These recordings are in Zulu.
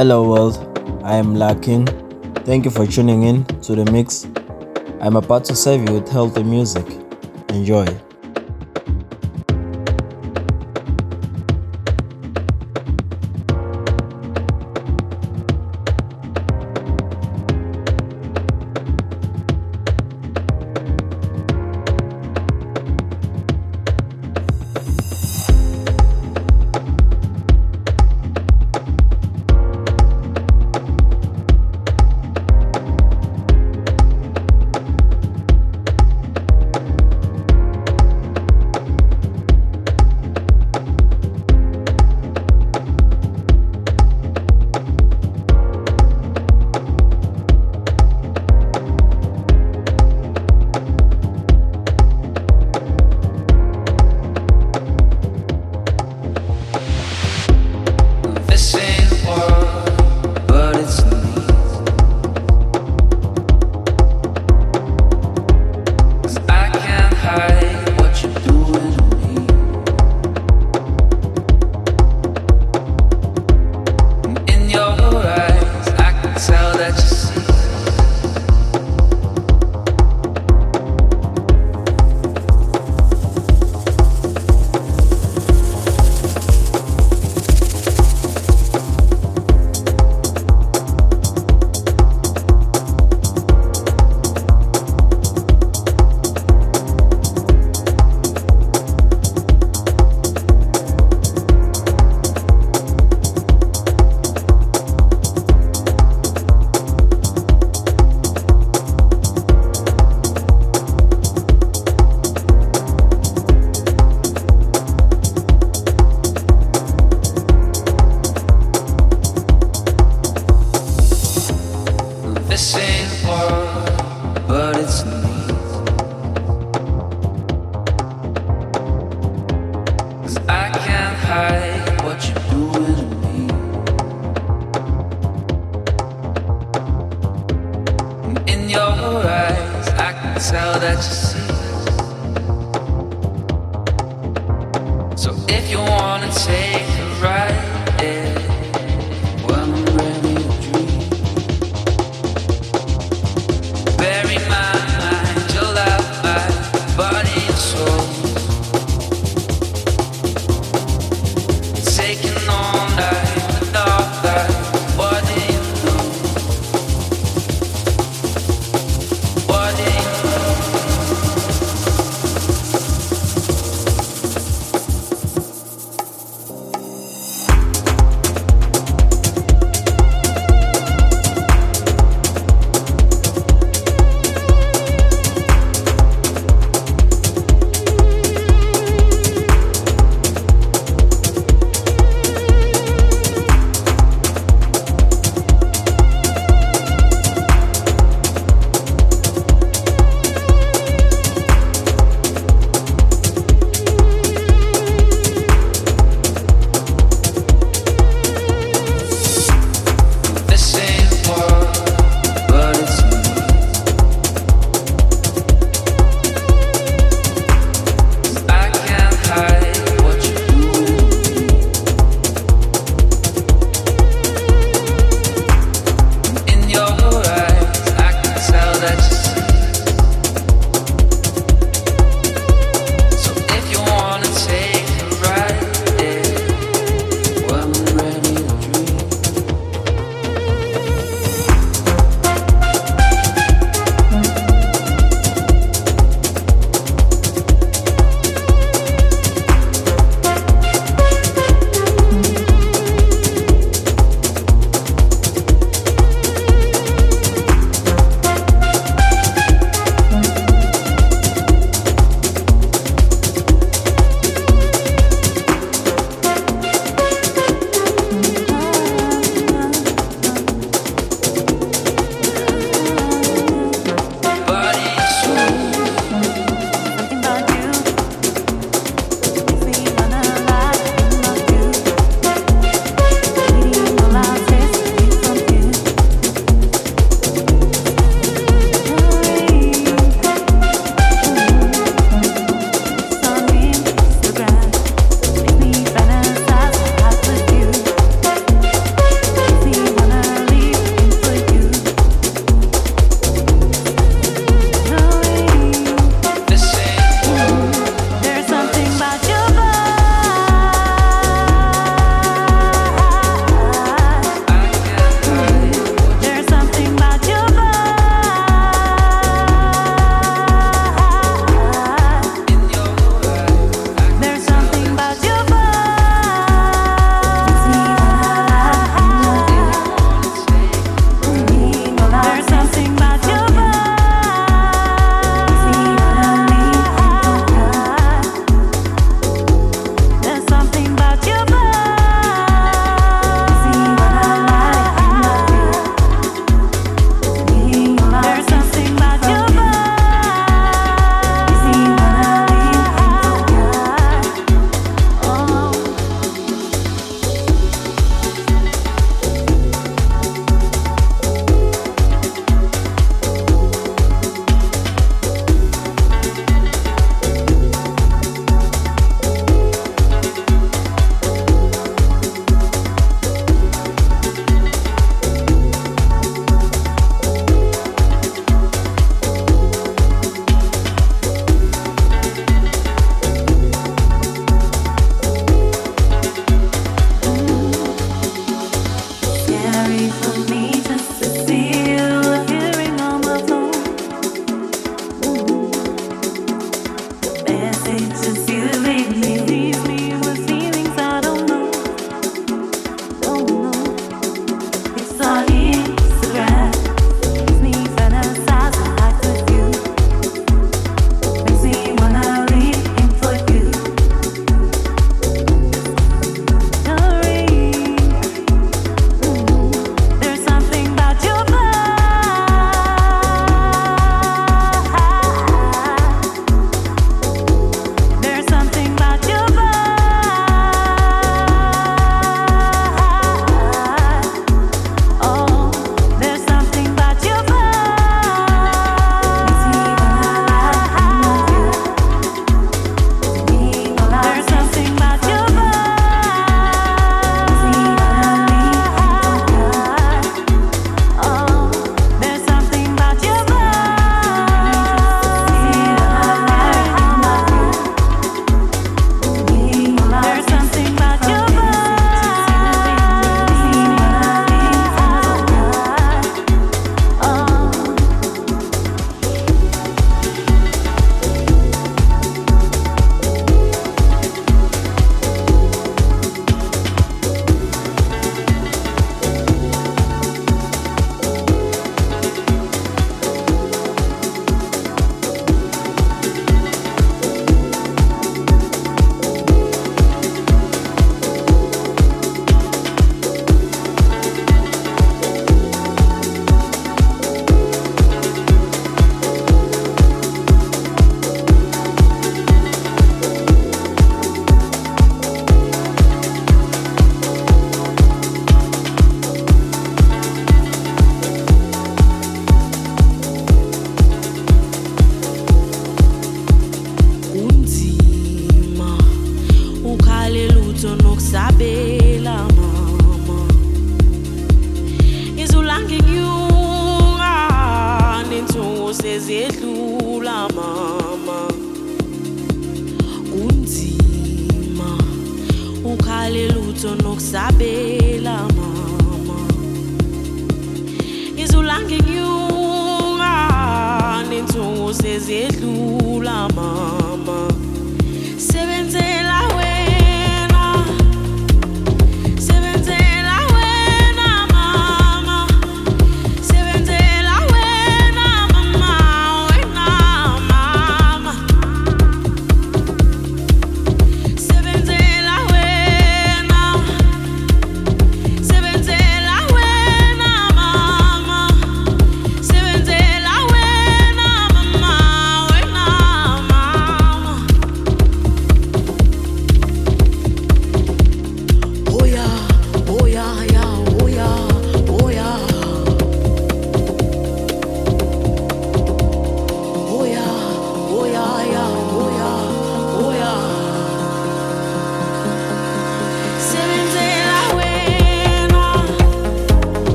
Hello world, I am Larkin. Thank you for tuning in to the mix. I'm about to serve you with healthy music. Enjoy.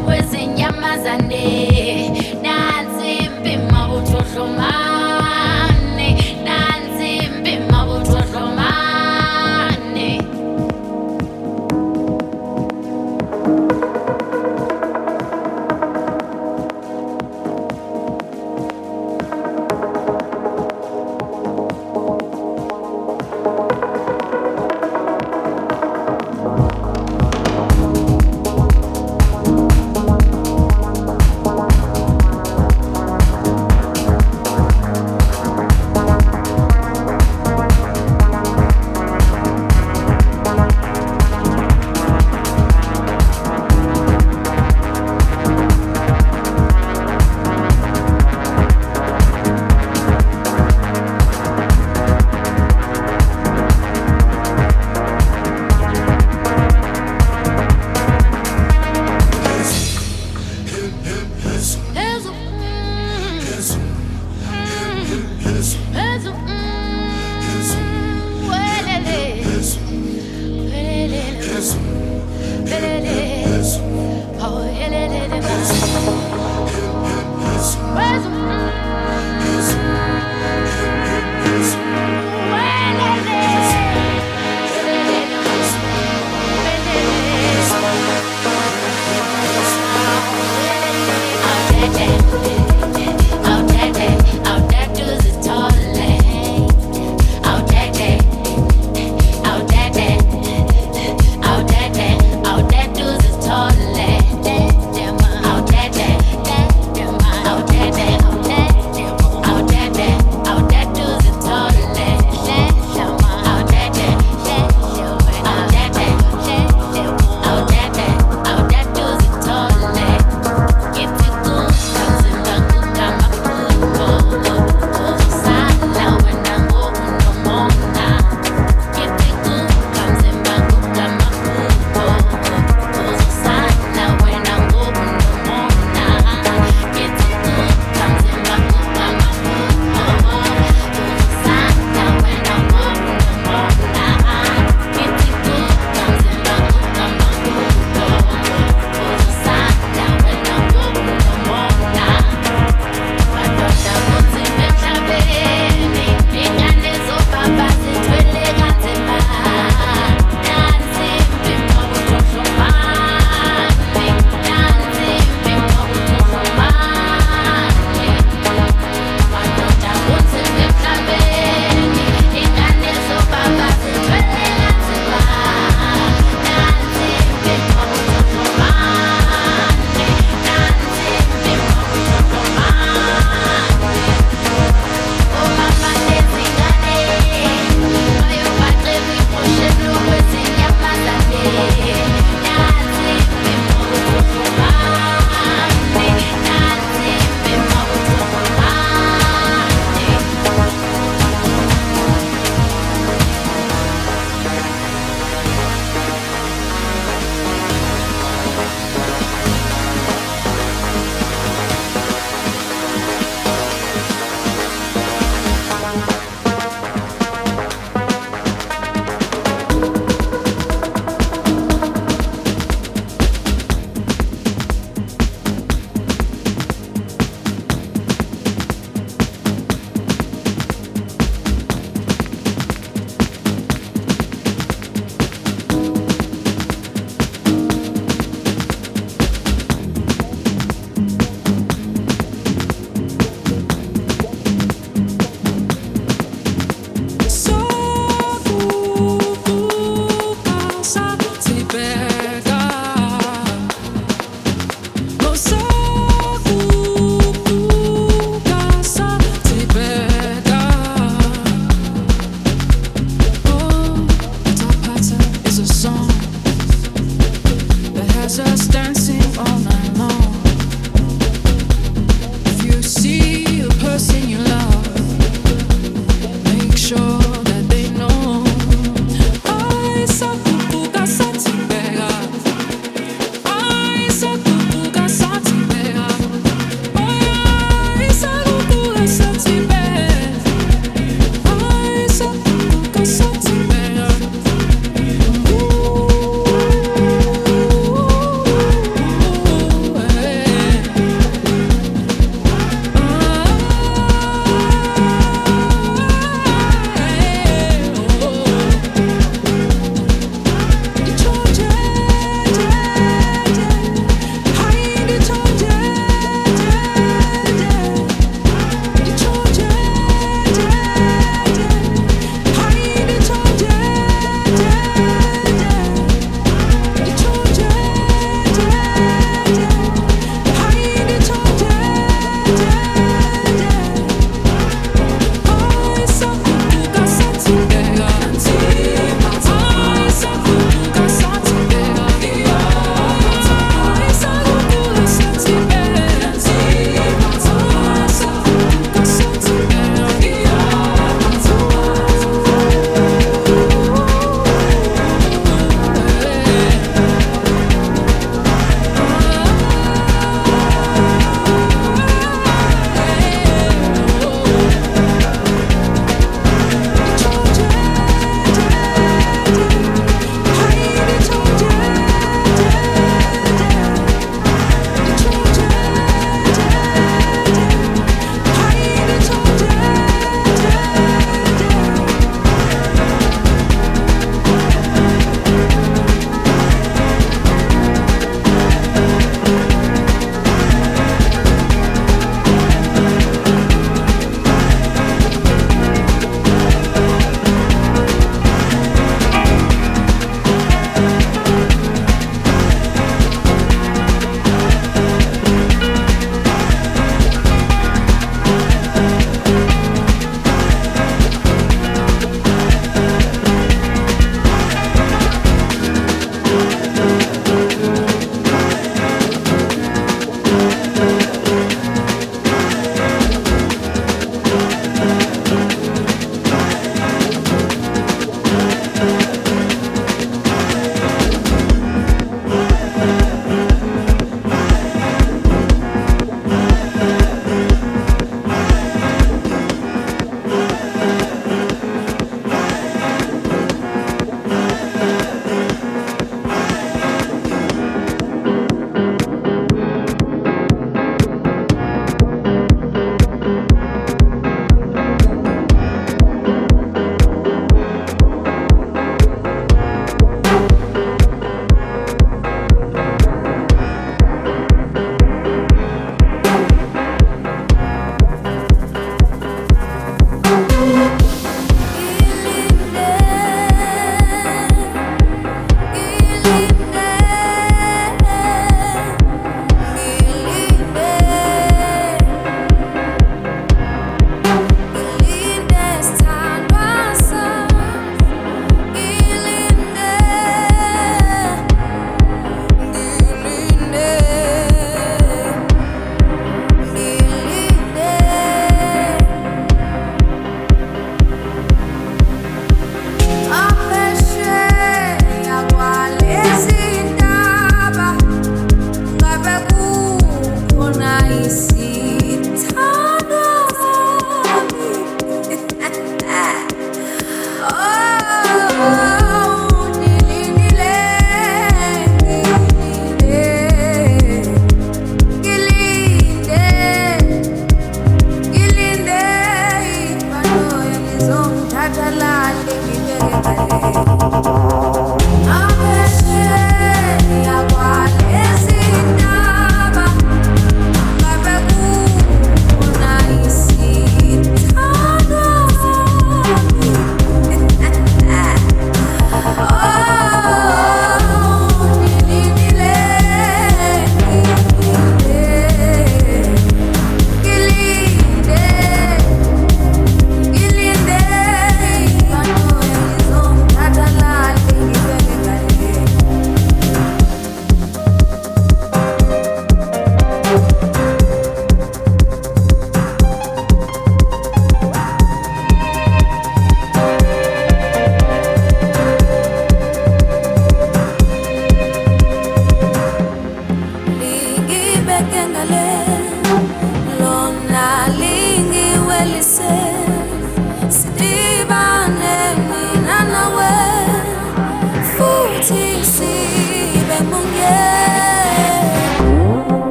Ekuhlolweni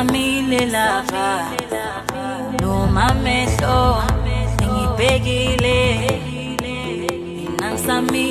ngisamile lapha noma amehlo ngibhekile inangisamile lapha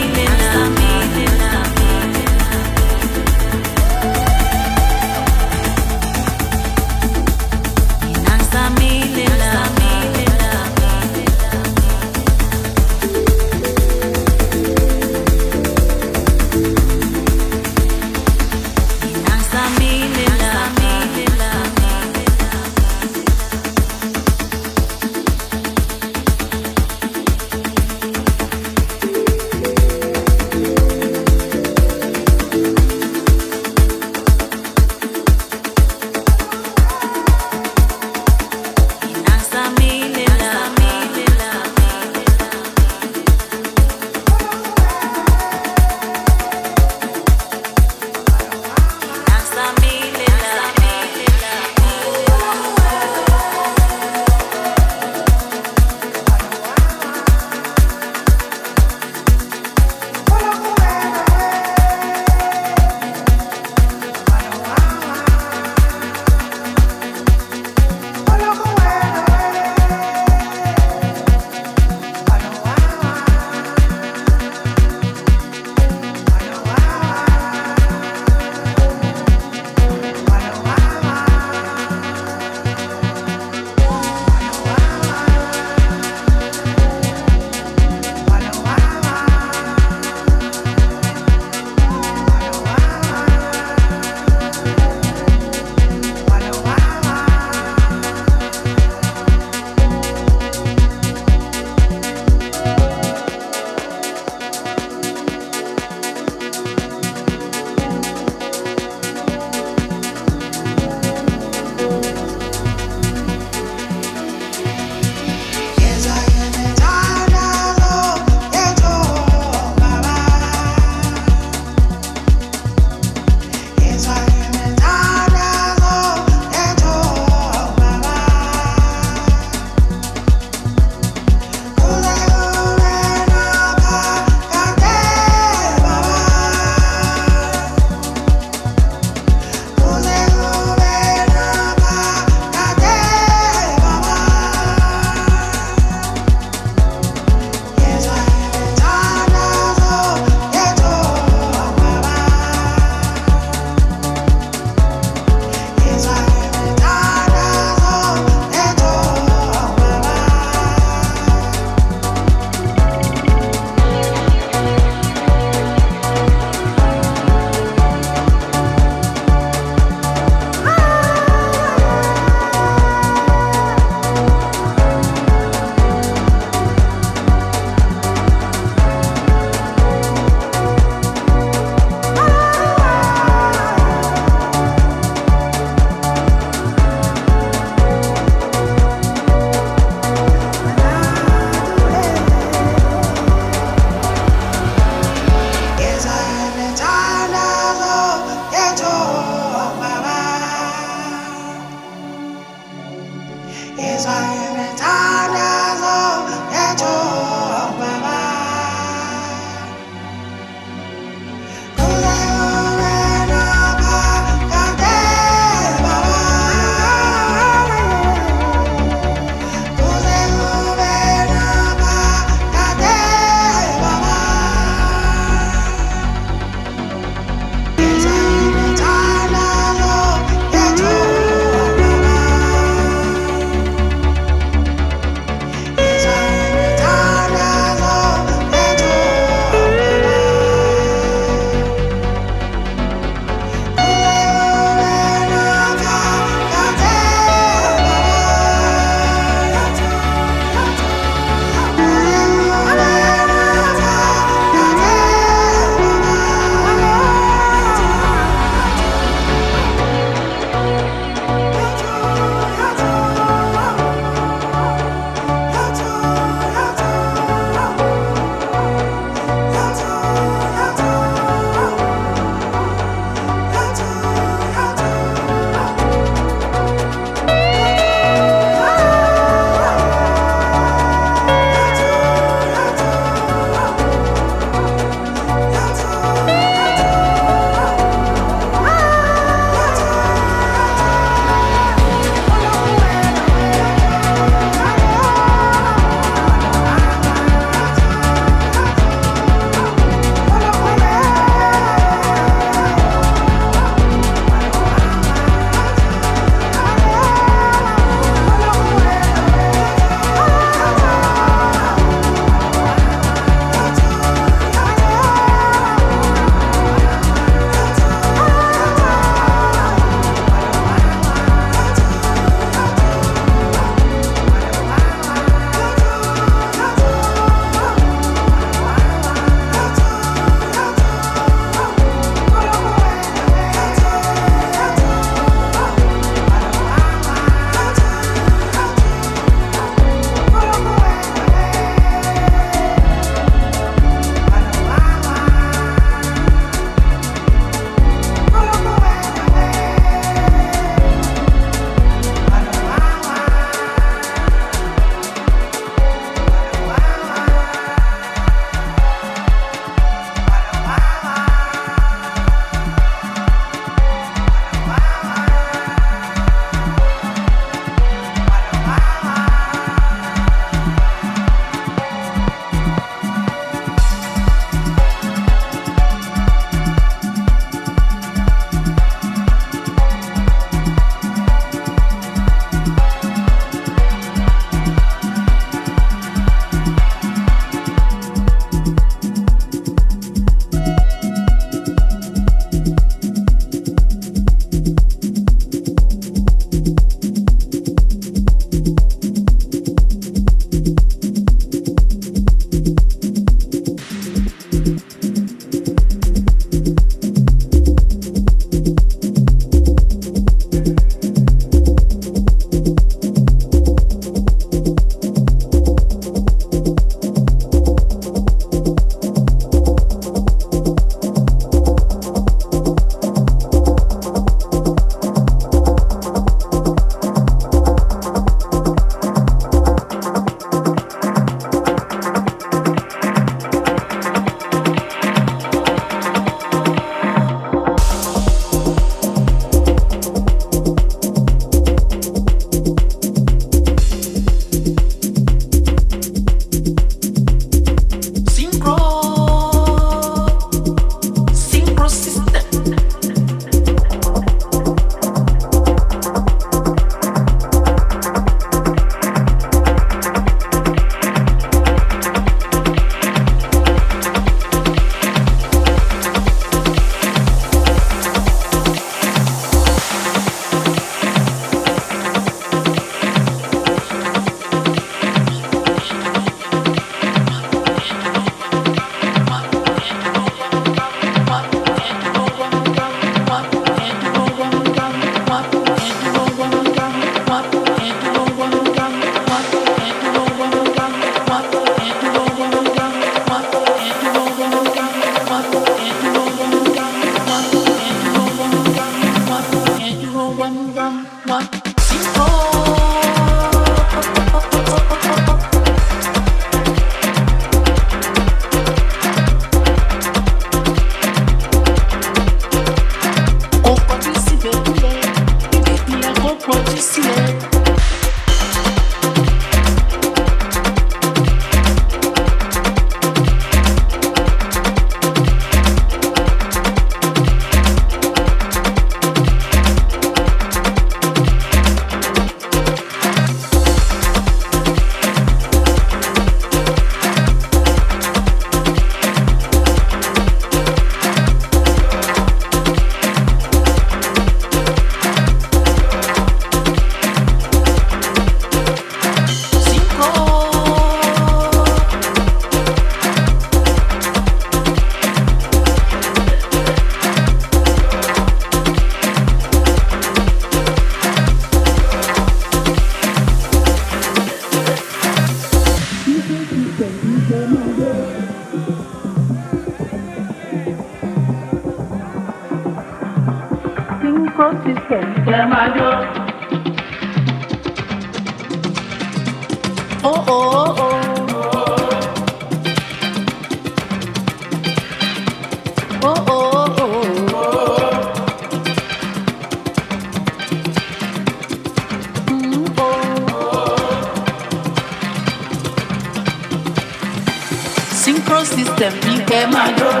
system you can my door.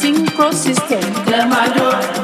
Synchro system, clear my door.